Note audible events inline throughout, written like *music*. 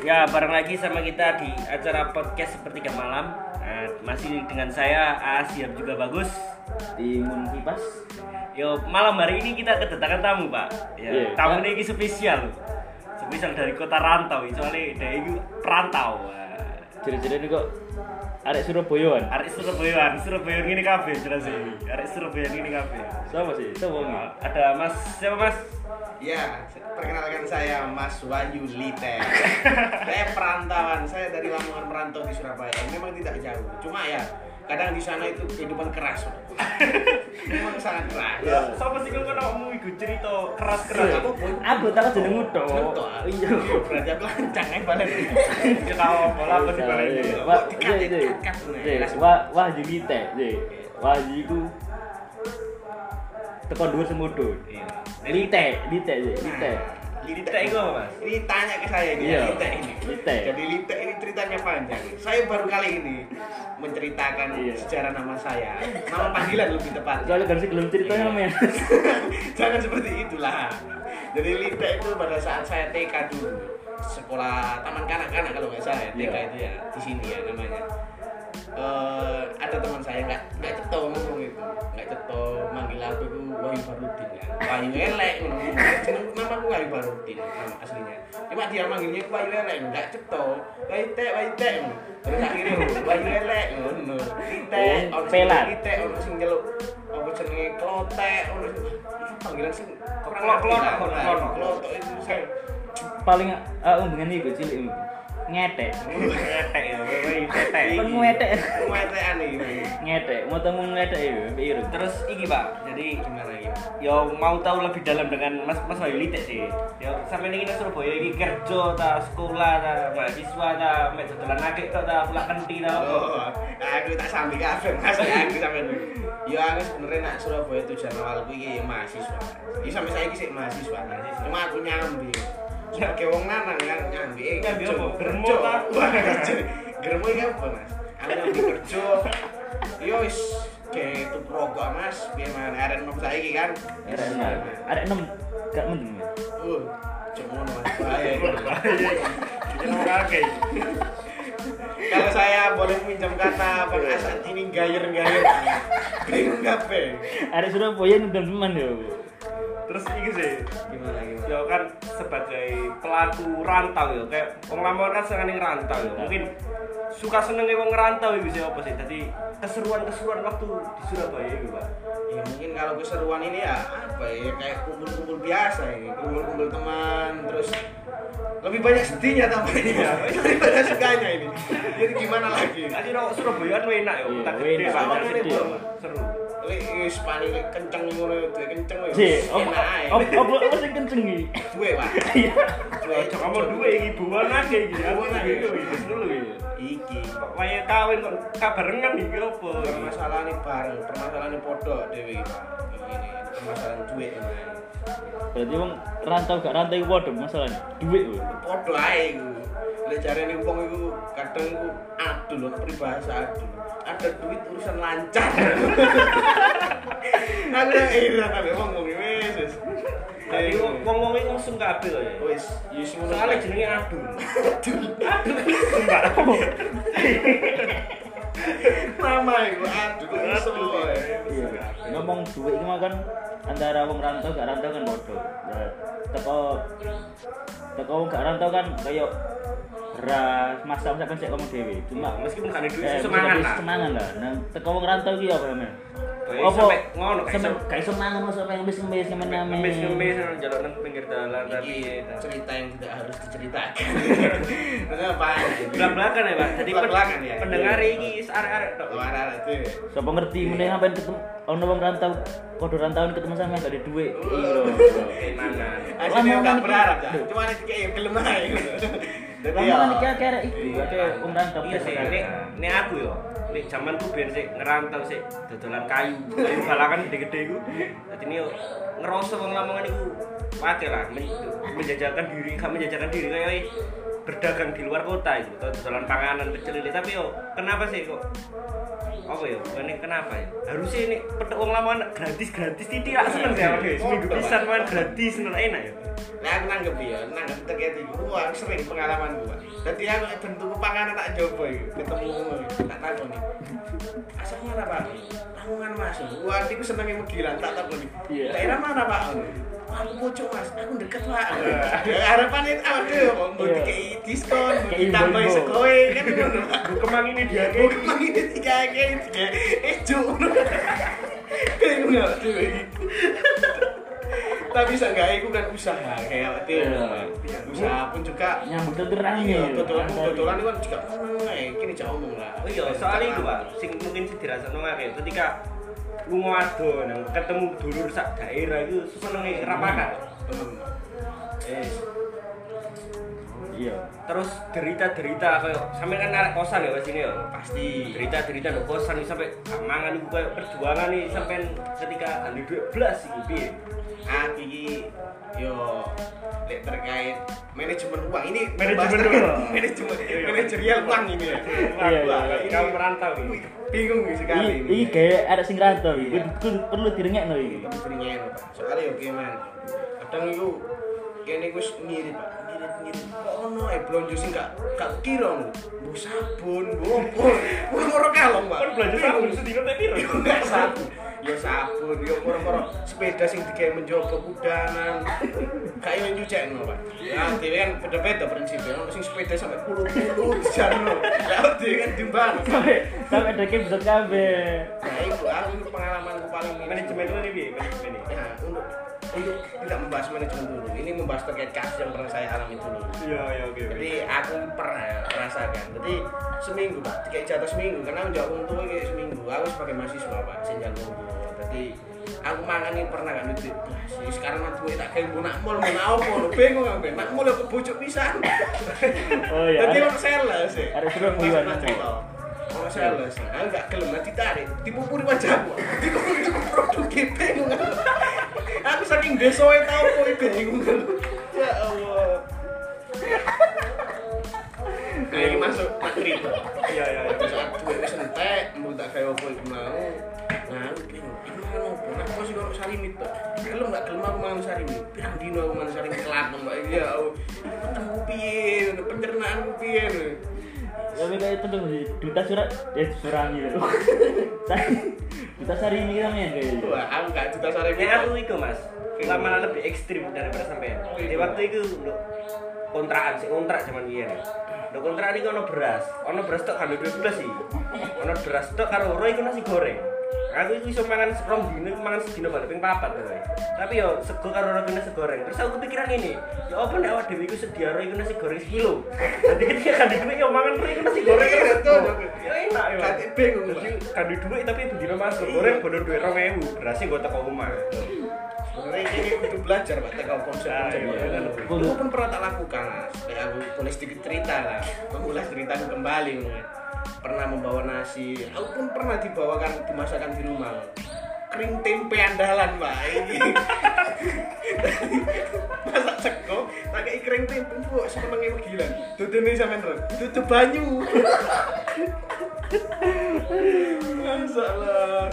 Ya, bareng lagi sama kita di acara podcast sepertiga malam. Nah, masih dengan saya Aas yang juga bagus. Timun kipas. Yo, malam hari ini kita kedatangan tamu, Pak. Ya, Iya, tamu ini spesial. Spesial dari kota rantau, soalnya dari itu perantau. Wah. Jadi-jadi ini kok arek Surabayaan. Arek Surabaya, Surabaya ini kafe jelas ini. Arek Surabaya ini kafe. Siapa sih? Siapa ini? Ada Mas siapa Mas? Ya, perkenalkan saya Mas Wahyu Lite. saya perantauan, saya dari Lamongan merantau di Surabaya. Memang tidak jauh, cuma ya kadang di sana itu kehidupan keras. Memang sangat keras. Ya, siapa sih kalau kamu ikut cerita keras-keras? Aku pun Aku tak jenengmu. Betul. Iya. Berarti aku lancang ya balik. Kita bola apa di balik ini? Iya. Wah, iya, iya. Iya, Wah, wah jadi teh, iya. Wah iku teko dhuwur semudut. Iya. Lite, lite, lite. Lite itu apa, Mas? Ini tanya ke saya ini, Iya. Lite ini. Lite. Jadi Lite ini ceritanya panjang. Saya baru kali ini menceritakan Iya. sejarah nama saya. Nama panggilan lebih tepat. Soalnya kan sih belum ceritanya Iya. men. *laughs* Jangan seperti itulah. Jadi Lite itu pada saat saya TK dulu sekolah taman kanak-kanak kalau nggak salah ya, TK Iya. itu ya di sini ya namanya. Eh, ada teman saya nggak nggak ceto Wahyu elek nama aku Wahyu Barudin nama aslinya cuma dia manggilnya aku Wahyu elek nggak ceto Wahyu te Wahyu te ngono. terus akhirnya Wahyu elek ngono Oh, ono sing pelat. Lite ono sing njeluk apa jenenge klotek ono panggilan sing Nah, klotok. klotok itu saya Paling aku dengan iku cilik iku. Ngetek. Ngetek ya, ngetek. kemetean iki Ngetek, mau temu ngetek iku, biru. Terus iki, Pak. Jadi gimana ini yo mau tahu lebih dalam dengan Mas Mas Wahyu Lite sih. Yo sampe ini Surabaya iki kerja ta sekolah ta mahasiswa ta mek dodolan akeh tok ta pulak kenti ta. Oh, aku tak sambil kafe mas aku sampai ya aku sebenarnya nak Surabaya tujuan awalku iki ya mahasiswa ini sampai saya sih mahasiswa cuma aku nyambi sebagai wong lanang kan nyambi eh, kerja. apa? Germo ta? *laughs* Germo ini apa mas aku nyambi kerja yo wis tuh rokok mas biar mana ada nom saya iki kan Arek enam. Arek enam gak mending. men. uh cuma mas bahaya. Jeneng akeh. Kalau saya boleh minjam kata Bang Asad ini gayer-gayer. *laughs* Bingung gape? Arek Surabaya ini udah teman yo. Terus iki sih Gimana gimana? yo kan sebagai pelaku rantau yo kayak wong Lamongan kan seneng rantau yo. Mungkin suka senenge wong ngerantau iki sih apa sih? Tadi keseruan-keseruan waktu di Surabaya gitu, Pak. Ya mungkin kalau keseruan ini ya apa ya kayak kumpul-kumpul biasa ini, kumpul-kumpul teman terus lebih banyak sedihnya tampaknya *laughs* daripada sukanya ini. Jadi gimana lagi? Tadi Surabaya kan enak yo, Iya, tak gede ini. Pak. seru. Lek wis paling lek kenceng ngono itu kenceng ae. apa apa apa sing kenceng iki? Duwe, Pak. Iya. Duwe. Ojo kamu duwe iki buan akeh iki. Aku Buan iki iki dulu iki. Iki. Kok waya kawin kok kabarengan iki opo? permasalahan ini bareng permasalahan ini podo dewi pak ini permasalahan duit ini Berarti wong rantau gak rantau iku padha masalahnya. Duit lho. podo aja itu lek cari nih uang itu kadang itu adul loh peribahasa adul ada duit urusan lancar *laughs* ada iya tapi ngomong ini wes Tapi wong-wong iki langsung kabeh kok ya. wes yes ngono Soalnya jenenge adul. *laughs* adul Mbak. *laughs* nama itu adul kok iso Iya. Ngomong duit iki kan antara wong rantau gak rantau kan padha. Ya, Teko teko wong gak rantau kan kayak ras masa masa kan ngomong dhewe. Cuma meskipun duit eh, semangat mesti lah. Semangat lah. Nah, teko wong rantau iki apa men? Kayak sampe ngono, kayak iso- gak iso mangan masa pengen ngemis-ngemis ngemen-ngemen. Ngemis-ngemis jalan nang pinggir dalan tapi ini ya. cerita yang tidak harus diceritakan *laughs* kenapa belak-belakan ya, Pak. Jadi Belak-belakan ya. pendengar iki arek-arek tok. Luar itu Sapa ngerti meneh sampean ketemu ono wong rantau padha rantauan ketemu sama gak ada duit. Iya. Kenangan. Aslinya Lamongan gak berharap cuma ini kayak gelem aja Jadi Lama ya, kan iki akeh wong rantau. Iya sih, ini, ini aku yo. Ini zaman tuh biar sih ngerantau sih, dodolan kayu, kayu balakan gede-gede iku. Ini yo ngerasa wong Lamongan iku pakai lah, men- menjajakan diri, kamu menjajakan diri kayak eh, berdagang di luar kota itu, dodolan panganan kecil ini. Tapi yo, kenapa sih kok? Apa yo? Ini kenapa ya? Harusnya ini petek wong Lamongan gratis gratis tidak seneng sih aku. Seminggu pisan main gratis seneng enak ya. Nah, aku nanggep ya, nanggep terkait itu. Wah, aku sering pengalaman gua. Dadi aku bentuk panganan tak coba iki, ketemu tak takoni. Asal mana Pak? Lamongan Mas. Wah, iku senenge megilan tak takoni. Iya. Daerah mana Pak? Aku pojok Mas, aku deket Pak. Ya harapan itu apa mau mau dikei diskon, mau imbo-imbo. sekoe kan ngono. Bu kemang ini dia Aku kemang ini tiga kayak tiga ejo. Bingung ya. Tapi seenggaknya itu kan usaha kayak itu. Iya. Usaha pun juga nyambut terang ya betul betulan itu kan juga. Kini jauh ngomong lah. Oh iya, soalnya itu pak, sing mungkin sih dirasa ngake ketika lu ngado nang ketemu dulur sak daerah itu senenge rapakan. Eh, iya terus derita-derita kayak sampe kan arek kosan ya Mas ini ya. Pasti. Derita-derita ndok kosan iki sampe mangan iku kayak perjuangan nih sampean ketika ahli duit blas iki piye? Aku iki yo lek terkait manajemen uang ini Manajemen uang. manajemen Iya. manajerial uang ini ya. Iya, Wah, iya. ini Kamu merantau ini. Bingung nih sekali Iki iki kayak ada sing rantau. Kudu perlu direngekno iki. Kita berinya Pak. Soalnya yo gimana? Kadang itu kene wis ngirit Pak. Kok ono ae blonjo sing gak gak kira lho. Bu sabun, bu opo. Wah ora kalong Pak. Kan belanja sabun sedina teh piro? Enggak sabun. Yo sabun, yo moro-moro sepeda sing digawe menjogo kudanan. Gak yo nyucekno, Pak. Ya dhewe kan beda-beda prinsipnya. Ono sing sepeda sampai puluh-puluh jarno. Ya dhewe kan timbang. Sampai deke bisa kabeh. Nah, itu pengalamanku paling ini. Manajemen itu nih piye? Manajemen ini. Nah, untuk untuk tidak membahas manajemen dulu. Ini membahas terkait kasus yang pernah saya alami dulu. Iya, iya oke. oke. Jadi aku pernah merasakan. Jadi seminggu pak, kayak jatuh seminggu. Karena aku jauh untuk kayak seminggu. Aku sebagai mahasiswa pak, senjal tunggu. Jadi aku mangan ini pernah kan duit. Wah, sih, sekarang mah duit tak kayak mau nak mall, mau nak apa? Bingung aku. Nak mall aku bujuk pisan. *laughs* Oh iya. Jadi orang sales Mas, mas, Mas. cerita. Orang sales. Aku gak gelem nah ditarik, dipupuri wajahku. Itu produk bingung aku. Aku saking desoe tau kok bingung aku. Ya Allah. Ini masuk materi. Iya, iya, iya. Saat duit wis entek, mau tak kayak apa iku mau. Nah, aku bingung. Mangan apa? Nah, aku sarimit tuh. Gelem gak gelem aku mangan sarimit. Pirang dino aku mangan sarimit telat mbak. Ya Allah. Ketemu piye? Pencernaanku piye? Tapi kayak itu dong. Duta surat ya surangi. *laughs* Duta sari ini kan ya kayak. Wah, aku gak juta sarimit. Nek aku iku Mas, lama lebih ekstrim daripada sampean. Di waktu itu lho, kontrakan sih kontrak zaman biyen. Lho kontrak iki ono beras, ono beras tok kan 12 sih. Ono beras tok karo ro iku nasi goreng. Aku iku iso mangan rong dino iku mangan sedino balik ping papat to. Tapi yo sego karo ro nasi goreng. Terus aku kepikiran ini, ya apa nek awak dhewe iku sedia ro iku nasi goreng sekilo. Dadi ketika kan duit yo mangan ro iku nasi goreng Iya, kan betul. Ya enak yo. Kate bingung. Jadi kan duit tapi bedino mas goreng bodo duit 2000, berasnya gue teko omah. Sebenarnya ini kudu belajar pak Ah, iya, itu. iya. Itu pun pernah tak lakukan. Kayak aku boleh sedikit cerita lah, mengulas ceritaku kembali. Pernah membawa nasi, aku pun pernah dibawakan dimasakkan di rumah. Kering tempe andalan pak. Ini. *laughs* Masak sego, tak kayak kering tempe, bu, semenengnya gila. Tutup ini sama tutup banyu. *laughs* Masalah.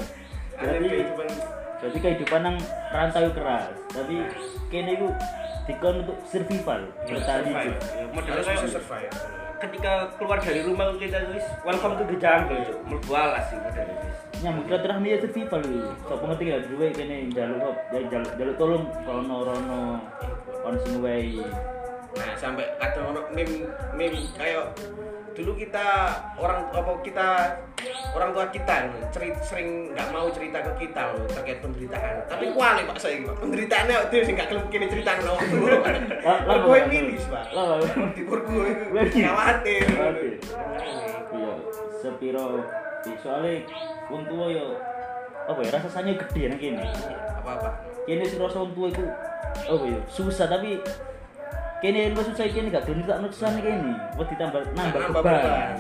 Jadi- kehidupan Jadi kehidupan yang rantau keras. Tapi kene iku dikon untuk survival, bertahan hidup. Ya, model ketika keluar dari rumah kita wis welcome to the jungle cuk mlebu alas sih model wis Nyambut silaturahmi ya survival iki. Sopo ngerti ya duwe kene njaluk hop, njaluk njaluk tolong rono rono on sing wehi. Nah, sampai kadang ono meme meme kayak dulu kita orang apa kita orang tua kita cerita sering nggak mau cerita ke kita loh terkait penderitaan tapi kuali pak saya pak. Penderitaannya itu sih nggak kelem kini cerita no *laughs* Lah, lah, gue lah, milis pak. Gue khawatir. Khawatir. Iya, sepiro soalnya wong tua yo apa ya rasanya gede nang kene. apa apa? Kene sing rasa wong tua iku apa ya susah tapi kene lu susah kene gak gelem tak nutusan kene. Wes ditambah nambah beban.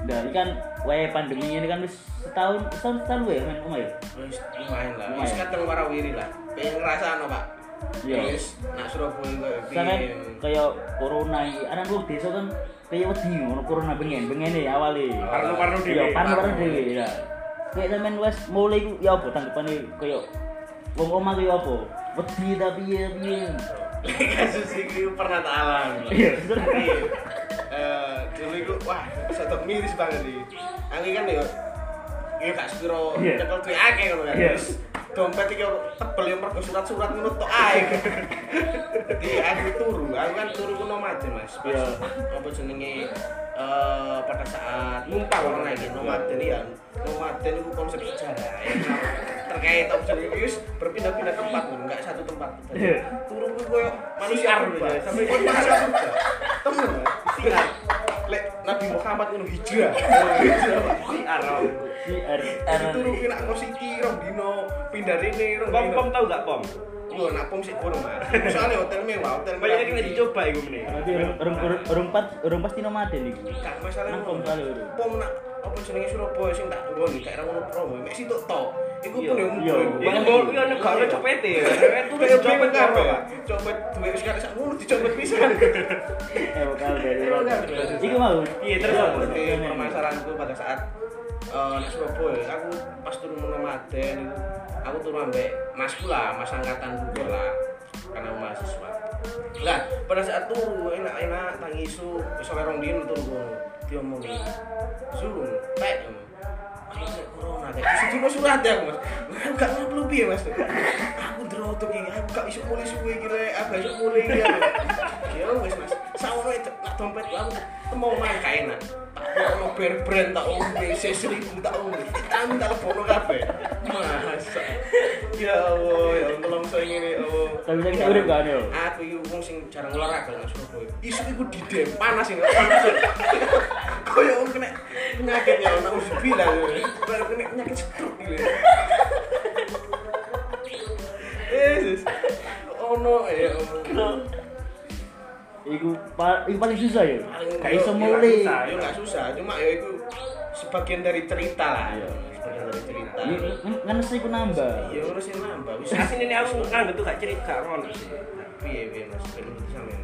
Dari ini kan wae pandemi ini kan wis setahun setahun setahun wae men omah ya. Wis lumayan lah wis kadang warawiri lah pengen ngerasa no pak Iya. wis nak Surabaya piye. kayak corona iki, anak wong desa kan kayak wedi ngono corona bengen, bengene awale. Parno-parno Iya, dhewe. parno-parno dhewe ya. Kayak sampean wes mulai ya apa tanggapane kayak wong omah ki apa wedi tapi piye piye kasus ini pernah tak alami iya eh, dulu itu wah satu miris banget nih. Aku kan ya ya gak sepiro Iya. nyekel duit akeh ngono kan. Iya. Terus dompet iki tebel yang mergo surat-surat ngono tok ae. Jadi aku turu. Aku kan turu ku nomaden mas. Pas Iya. apa jenenge eh, pada saat numpang orang lagi nomaden ya nomaden itu konsep sejarah terkait wis berpindah-pindah tempat lho, enggak satu tempat Iya. turu ku koyo manusia Siar, berubah ya, sampai koyo manusia berubah temen siar lek Nabi Muhammad ngono hijrah hijrah Pak. si Arab si R Jadi turu ki nak ngosiki rong dino pindah rene rong pom pom tau gak pom Yo nak pom sik kono Mas. Soale hotel mewah, hotel banyak mewah. yang dicoba iku meneh berarti urung urung urung pas urung pasti nomaden iki Gak masalah pom urung. Pom nak apa jenenge Surabaya sing tak nggoni daerah ngono promo. Mek sitok tok. Iku Iya, pun yo iya. Iku Banyak yo nek gak ya. Wis copet copet kabeh. Copet duit wis sak ngono dicopet pisan. *laughs* eh bakal dari mau Iya, terus Iya, iya. permasalahanku pada saat eh nak Surabaya, aku pas turun nomaden itu aku turun ambek masku lah, mas angkatan juga lah karena mahasiswa. Lah, pada saat enak-enak tangi isu wis oleh rong dino turu kono. Diomongi. Zoom, pek. Corona kayak sedino surat ya, Mas. Aku gak ngerti piye, Mas. Aku drotok iki, aku gak iso mulai suwe iki rek, aku iso mulai iki. Ya wis, Mas. Sawono itu nak dompet aku temu main gak. Tak ono bear brand tak ombe, seribu tak ombe. Kami tak lebono kabeh. Masa. Ya Allah, ya tolong saya ngene, ya Allah. tapi saya urip gak ada Aku iki wong sing jarang olahraga nang Surabaya. Isu iku didem, panas ini, panas. *laughs* Koyo wong kena penyakit ya, nak usah bilang. Baru kena penyakit stroke gitu. Yesus. Ono ya Allah. iku pa- iku paling susah ya Paling- gak iso yo mulai nggak susah, yo nggak susah, cuma ya itu sebagian dari cerita lah. Iya. Sebagian dari cerita. Ngenes iku nambah Iya urusin nambah. Wis Asine ini aku nganggep tuh gak cerita gak ono sih. piye piye Mas, ben sampean.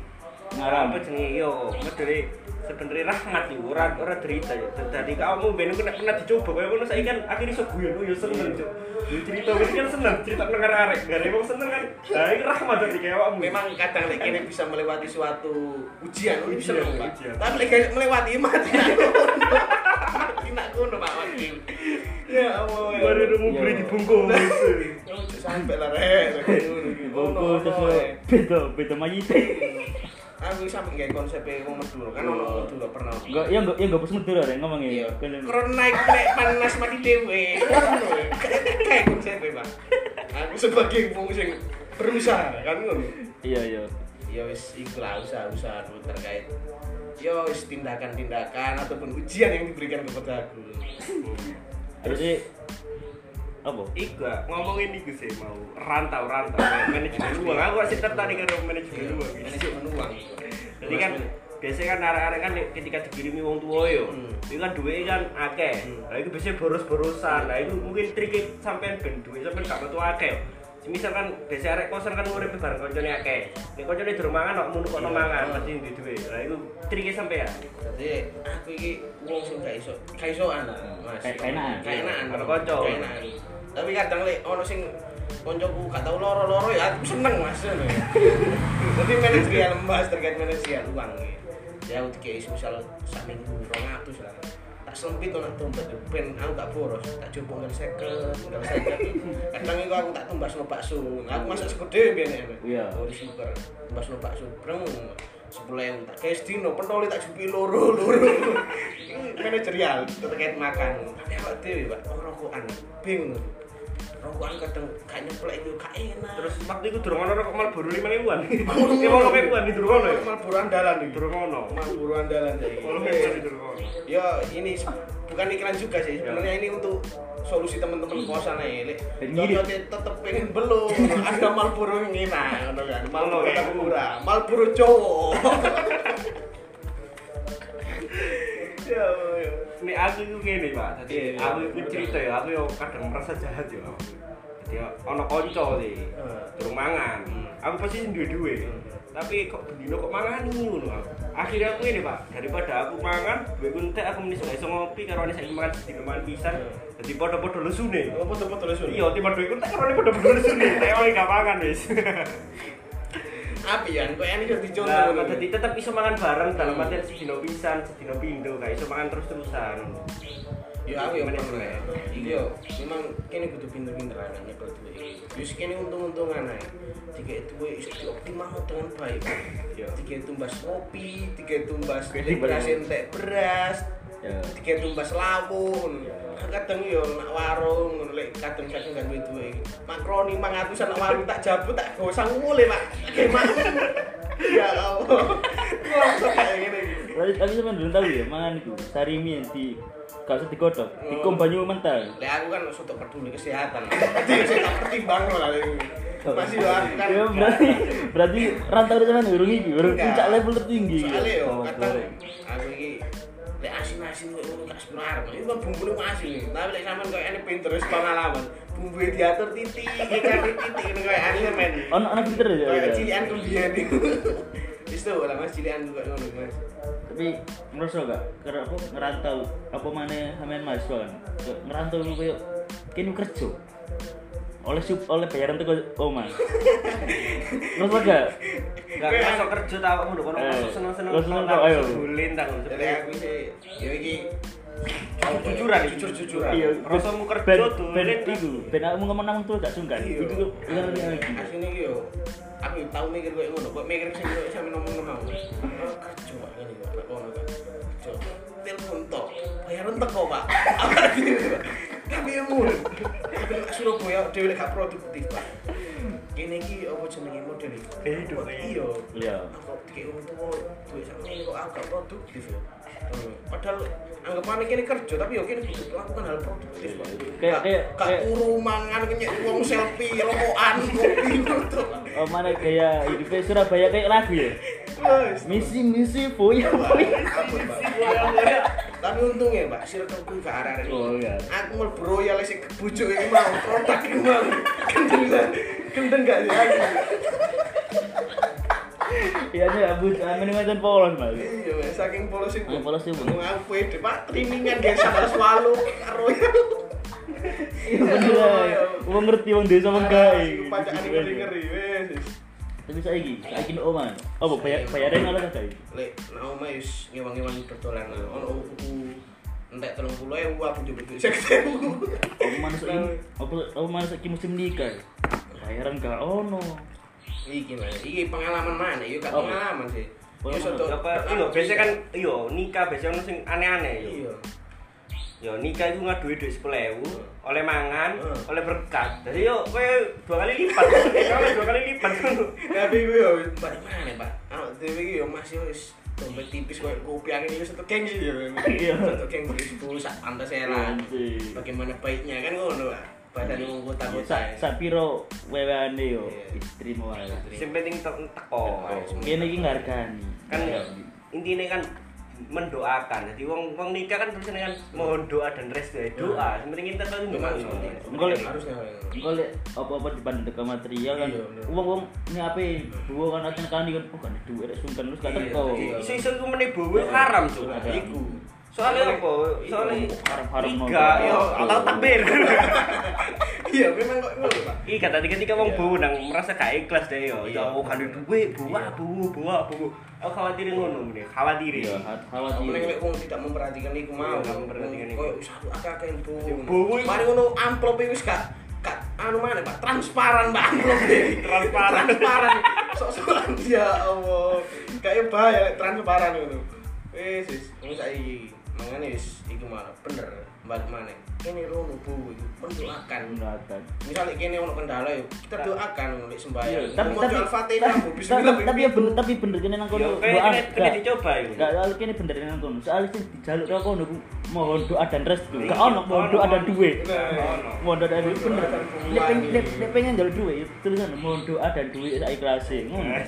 ngaram Apa jenenge yo medere sebenarnya rahmat iku ora ora derita ya. Dadi kamu ben kena pernah dicoba koyo ngono saiki kan akhirnya iso guyon oh yo seneng cuk. Yo cerita wis kan seneng cerita nang arek gak ada wong seneng kan. Lah iki rahmat dari kayak awakmu. Memang kadang lek kene bisa melewati suatu ujian, oh bisa ujian. Tapi lek melewati mati *laughs* ngono. Mati nak ngono Pak Wakil. Ya Allah. ya baru mau beli Yo. dibungkus. Sampai lah rek. *laughs* bungkus terus eh. beda beda mayit *laughs* Aku sampe gawe konsep wong Madura kan ono Madura pernah. Enggak, ya enggak, ya enggak pas medura rek ngomongnya. Iya. Kan Corona iku nek panas mati dhewe. Ngono ya. Kayak konsep Pak. Aku sebagai wong sing berusaha kan ngono. iya iya. ya wis ikhlas usaha-usaha dulu terkait ya wis tindakan-tindakan ataupun ujian yang diberikan kepada aku Harusnya apa? Iku ngomongin iku sih mau rantau rantau manajemen uang. Aku masih tertarik karo manajemen uang. Iya, manajemen uang Jadi kan biasanya kan arek-arek kan ketika dikirimi wong tua yo, Hmm. itu kan duit kan akeh. Hmm. Nah itu biasanya boros-borosan. Nah itu mungkin triknya sampean ben duit sampean gak metu akeh. Misal kan biasa arek kosan kan urip bareng koncone akeh. Nek koncone durung mangan kok munu kok Iya. mangan pasti duwe duit. Nah itu triknya sampean. jadi aku iki wong sing gak iso gak iso Kayak- kaenaan. kaenaan Karo kanca. tapi kadang lek ono sing koncoku gak tau loro-loro ya aku seneng mas. *laughs* Jadi manajerial membahas terkait manajerial uang ya aku dikei misal sak minggu rong atus lah. Tak sempit ono dompet ben aku gak boros. Tak coba ngel seket ngel seket kadang itu aku tak tumbas no bakso. Aku masak segede biar Iya. oh di super. Tumbas no bakso breng. Sepuluh tak kayak dino pentoli tak jupi loro loro manajerial terkait makan. Tapi awak dewi pak. Rokokan. Bingung rokokan kadang gak nyeplek itu gak enak. Terus waktu itu durung ono rokok Marlboro 5 ribuan. *laughs* Ya mau ribuan di durung ono ya. Marlboro andalan nih Durung ono. Marlboro andalan jadi di ya ini bukan iklan juga sih. Sebenarnya ini untuk solusi teman-teman kosan aja lek. Dan ngirit. contohnya tetep pengen belum. *laughs* Ada Marlboro yang enak ngono kan. Marlboro ya. murah cowok ya ya Nek aku itu ngene, Pak. Jadi Iya, iya. aku itu cerita ya, aku yo kadang merasa jahat ya. Jadi ono kanca sih. Durung mangan. Hmm. Aku pasti duwe-duwe. Hmm. Tapi kok bendino kok mangan ngono aku. Akhirnya aku ini Pak, daripada aku mangan, duwe kuntek aku gak iso ngopi karo nek saiki mangan sedina mangan pisan. Jadi padha-padha lesune. Oh, foto-foto lesu. Iya, tiba duwe kuntek karo padha-padha lesune. Nek wong gak mangan wis. *laughs* Api ya, kok ini udah dicontoh. Lah, ngono. jadi tetep iso mangan bareng dalam artian sedina pisan, sedina pindho, gak iso mangan terus-terusan. Ya aku ya pernah. itu? Iki yo memang kene kudu pinter-pinter ana nyekel iki. Wis kene untung-untungan ae. Tiga duwe iso dioptimalno dengan baik. Iya. Tiga tumbas kopi, tiga tumbas beras bener. entek beras, Ya. tumbas lawu. Kadang yo nak warung ngono lek kadang-kadang gak duwe duwe. Makroni 500 nak warung tak jabu tak gosang mule, Pak. Gimana? Ya Allah. Langsung kayak gini. Tapi tapi sampean belum tahu ya, mangan iku sarimi yang di gak usah digodhog, dikum banyu mentah. Lek aku kan sudah peduli kesehatan. *laughs* Jadi saya tak pertimbang lah. Masih yo aku kan. Ya berarti berarti rantau sampean urung iki, urung puncak level tertinggi. Soalnya yo Oh, kadang iki kok ngono tak sepuluh arep. Itu bumbune kok nih. Tapi lek sampean kok ini pinter wis pengalaman. Bumbu diatur titik, iki kan titik ngono kayak anime men. Ono ono filter ya. Kayak ya? cilian kumbian iku. *laughs* Wis tuh lah Mas cilian juga ngono Mas. Tapi menurut saya gak, karena aku ngerantau apa mana sampean mahasiswa kan. Ngerantau lu kayak kini kerja. Oleh sup, oleh bayaran tuh oma. *laughs* Menurut saya gak? Gak masuk kerja tau kamu kono Eh, masuk seneng-seneng kok, ayo. sebulin tak Jadi aku sih yo iki Jujur-jujuran iki. jujur-jujuran. Iya, Rasamu kerja ben, tuh, ben iku, ben aku ngomong nang tuh gak sungkan. Itu tuh yang lagi. Asline iki yo. Aku tau mikir koyo ngono, kok mikir sing koyo sampe ngomong. Oh, kerja Pak ngene ngono Pak. Kerja. Telepon tok. Bayaran teko, Pak. Tapi emu. Tapi nek Surabaya dhewe gak produktif, Pak. Kene iki apa jenenge model iki? Kehidupan. Iya. Iya. Aku dikek wong tuwa duwe kok aku gak produktif ya. Padahal anggapannya kene kerja tapi yo kene kudu melakukan hal produktif. Pak. Kayak- kayak- kayak- turu mangan kenyek wong selfie rokokan kopi ngono. Oh mana kayak hidupnya Surabaya kayak lagu ya? Misi misi boya boya. Ampun, Pak. Tapi untungnya, Mbak, circle ku gak arek-arek. Oh, iya. Aku mlebu royal sing kebujuk iki mau produk iki mau. *laughs* Gendeng gak sih aku? Iya nih abu amin macam polos mas. Iya, saking polos sih. Ah, polos sih, Bu. Aku pede, Pak, trainingan guys sama selalu royal. Iya bener ya. Wong ngerti wong desa wong gawe. Pacakan ngeri-ngeri wes. Tapi saiki, saiki nek oma. Oh, bayar bayarnya ngono ta guys. Lek nek omah wis ngewang-ngewangi dodolan. Ono buku entek 30.000 aku njupuk duit 50.000. Apa manusuk ini? Apa apa manusuk iki musim nikah? Bayaran gak ono. Iki mas, iki pengalaman mana? Yo gak Oh. pengalaman sih. Yo Pengalaman. soto. apa iya biasanya kan iya nikah biasanya ono sing aneh-aneh yo. Iya. Yo nikah iku ngaduhi duit 10.000 oleh mangan, oleh berkat. Jadi yo kowe dua kali lipat. *laughs* Kowe dua kali lipat. Tapi gue yo balik mana pak? Dewi iki yo masih wis dompet tipis koyo kopi angin iki satu geng sih yo. Iya. Satu geng beli sepuluh sak pantas era. Bagaimana baiknya kan ngono pak? Badan wong kota kota. Sak sak piro wewane yo Iya. istri mau ae. Sing penting teko. Kene iki ngargani. Kan intinya kan mendoakan. Jadi wong wong nikah kan tulisannya kan mohon doa dan restu. Ya, Doa. Penting kita Cuma gimana. Engko lek harusnya. engko lek apa-apa dibanding ke material kan Iya, wong-wong ini apa dua kan aten kan kan oh kan duit rek sungkan terus gak Iya, teko. iya. Isu-isu ku menibu haram. Iku. Soalnya apa? Soalnya Haram-haram tiga, yo atau takbir. *laughs* Iya memang kok ngono pak. Iya kata ketika wong Iya. bu nang merasa gak ikhlas deh yo. Iya. Ya oh kan duwe buah bu buah bu. Aku khawatir ngono nih, khawatir. Iya, Aku khawatir. nek lek wong tidak memperhatikan iku mau, Iya, nggak memperhatikan iku. Koyo wis aku akeh-akeh bu. Mari ngono amplop iki wis gak gak anu mana Pak, transparan Pak amplop iki. Transparan. transparan. Sok-sokan ya Allah. Kayak bahaya transparan ngono. Wis wis, wis saiki mangane wis iku malah bener balik mana. Kene rono bu mendoakan. Misalnya kene ono kendala yuk, kita doakan lek sembahyang. Iya, tapi tapi Al-Fatihah, Bu, tapi bismillah, tapi ya bener tapi bener kene nang kono Yo doa. Gak- dicoba itu. Gak soal kene bener nang kono. Soal sing dijaluk karo kono ku mohon doa dan restu. Gak Iya, ono mohon doa dan. Ono. Mohon doa dan duit bener. Nek pengen njaluk duit tulisan mohon doa dan sak ikhlase. Ngono. Nah,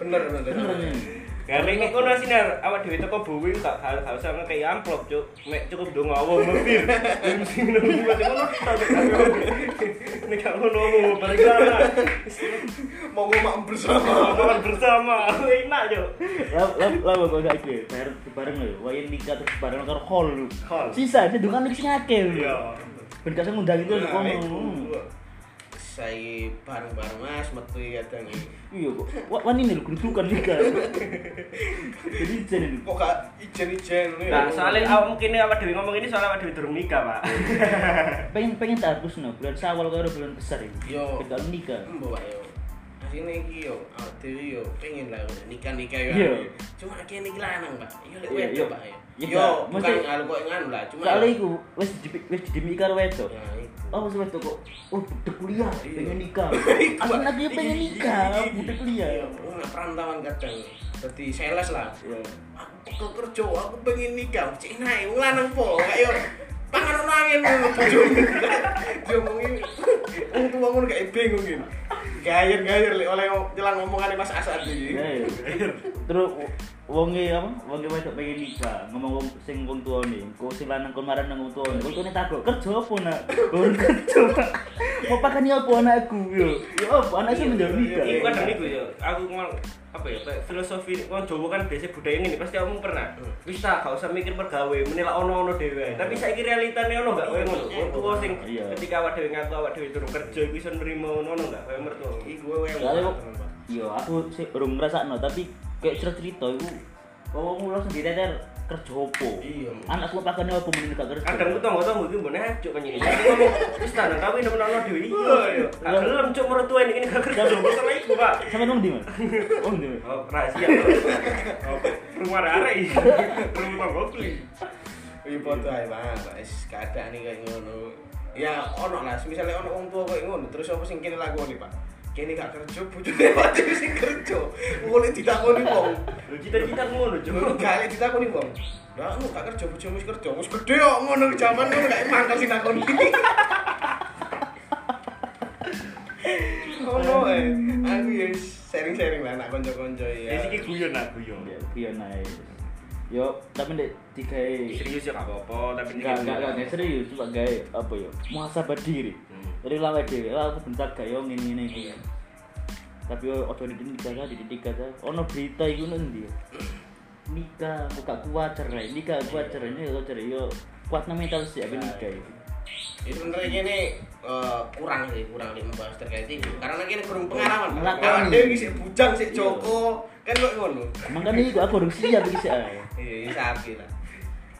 Bener bener. Gak nek nek kono sinar awak dhewe teko bowi gak gak usah ngekei amplop, Cuk. Mek cukup donga awak mobil. Mesti nunggu mati kono tak Nek gak ngono mau balik sana. Mau ngomong bersama. Makan bersama. Enak, Cuk. lah lah lah kok gak iki bareng bareng lho wayahe nikah terus bareng karo hall sisa sing dungan iki sing akeh lho Iya. ben gak ngundang itu kono. Saya bareng-bareng mas, metu ya tangi. iya kok Wah, wani nih lho grudukan nikah *laughs* jadi jen ini Kok gak ijen-ijen nih? Nah, soalnya awak mungkin awak dhewe ngomong ini soalnya awak dhewe durung nikah, Pak. *laughs* pengen pengen tak hapus no bulan sawal karo bulan besar ini Yo. kita nikah Mbok yo. Asine iki yo, awak dhewe yo pengen lah nikah-nikah yo. Iya. Cuma kene iki lanang, Pak. Yo lek Iya, wedok, iya. Pak ya. Iya, Yo, bukan hal kok nganu lah, cuma soalnya iku wis wis didemi karo wedok Ya, iku. oh wis wedok kok oh budak kuliah Iya. pengen nikah *laughs* aku Pak. lagi pengen Iya, nikah budak kuliah ora perantauan kadang. Dadi sales lah. Iya. Aku kerja, aku pengen nikah. Cek nae wong lanang po, kayak yo pangan ono angin ngono *laughs* bojomu. Diomongi wong tuwa ngono kayak bingung gitu. Gayer-gayer oleh jelang ngomongane Mas Asad iki. Ya, ya. Terus wonge apa? Wonge wedok pengen nikah, ngomong wong sing wong tuane, kok sing lanang kon marang nang wong tuane. Wong tuane takok, "Kerja apa, Nak?" *laughs* Urun kerja. Mau pakani apa anakku yo? Ya apa anak sing menjadi nikah. Iku kadang iku ya, aku ngomong apa ya, filosofi wong Jawa kan biasa budaya ngene pasti kamu pernah. Wis tak gak usah mikir pergawe, menilai ono-ono dhewe. Tapi saiki realitane ono gak koyo ngono. Wong tuwa sing Iya. ketika awak dhewe ngaku awak dhewe durung kerja iku iso nrimo ngono gak koyo mertua. Iku kok yo aku sih urung ngrasakno tapi kayak cerita-cerita iku wong mulo sendiri ter kerja opo. Iya. Anakku pakane opo meneh gak kerja. Kadang ku tangga-tangga iki mbone ajuk kan ini. Jadi ngomong wis tak kawin nemen-nemen dhewe. Iya. Gak gelem cuk mertua ini gak kerja. Masalah iku, Pak. Sampe nang ndi, Mas? Oh, ndi. Mas? Oh, rahasia. Oh, rumah arek iki. Rumah gokli. Iya foto ae Pak, wis keadaan iki kayak ngono. Ya ono lah, misalnya ono wong tua kayak ngono, terus apa sing kene lakoni, Pak? Kene gak kerja, bojone pati *laughs* sing kerja. Mulai ditakoni wong. Lho cita-cita ngono, Cuk. Gak ditakoni wong. Lah lu gak kerja, bojomu wis kerja. Wis gede kok ngono zaman ngono gak mangkal sing takoni. *laughs* Ono eh. Aku ya sharing-sharing lah anak kanca-kanca ya. Ya iki guyon lah, guyon. Ya, iya naik. Yo, tapi ndek digawe Serius ya gak apa-apa, tapi ini Enggak, enggak, enggak, enggak serius, cuma gawe apa ya? Muhasabah diri. Jadi lah aku bentar gak yo ngene-ngene iki. Tapi yo ojo di nikah kan, di nikah kan. Ono berita iku nang ndi? ya? Nikah, buka kuat cerai, nikah kuat cerai, ini kok cerai yo kuat mental sih apa nikah itu. Itu sebenarnya ini eh, kurang sih, kurang nih membahas terkait itu. Karena kini kurang pengalaman. Kalau dia ngisi bujang sih Joko, kan kok ngono. Makanya iku aku harus siap sih. ae. Iya, iya sapi lah.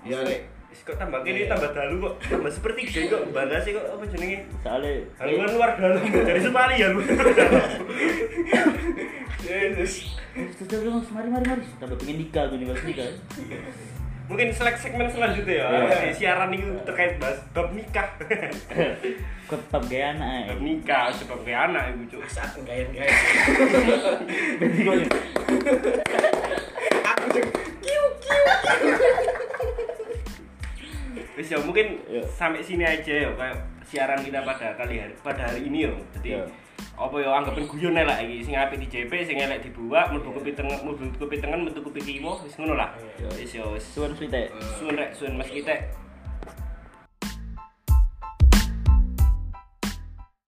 Ya lek Wis kok tambah kene tambah dalu kok. Tambah seperti gede kok bangga sih kok apa jenenge? Soale Haluan luar dalam *laughs* dari Semari ya. Yesus. Terus terus terus, mari mari mari. Tambah pengen nikah gue nih pas nikah. Mungkin selek segmen selanjutnya ya. Di siaran ini terkait bahas bab nikah. *laughs* Kok tetap gaya anak Bab ae. nikah sebab kayak anak ibu cuk. Saat gaya-gaya. Berarti kok Aku *laughs* kiu kiu. Wis ya mungkin Iya. sampai sini aja ya kayak siaran kita pada kali hari pada hari ini ya. Jadi Iya. apa ya anggapan guyon lah iki sing apik di JP sing elek dibuak mlebu kupi tengen mlebu kupi tengen metu kupi kiwa wis ngono lah. Iya. Wis ya wis. suan suite. Suwen rek suwen Mas kita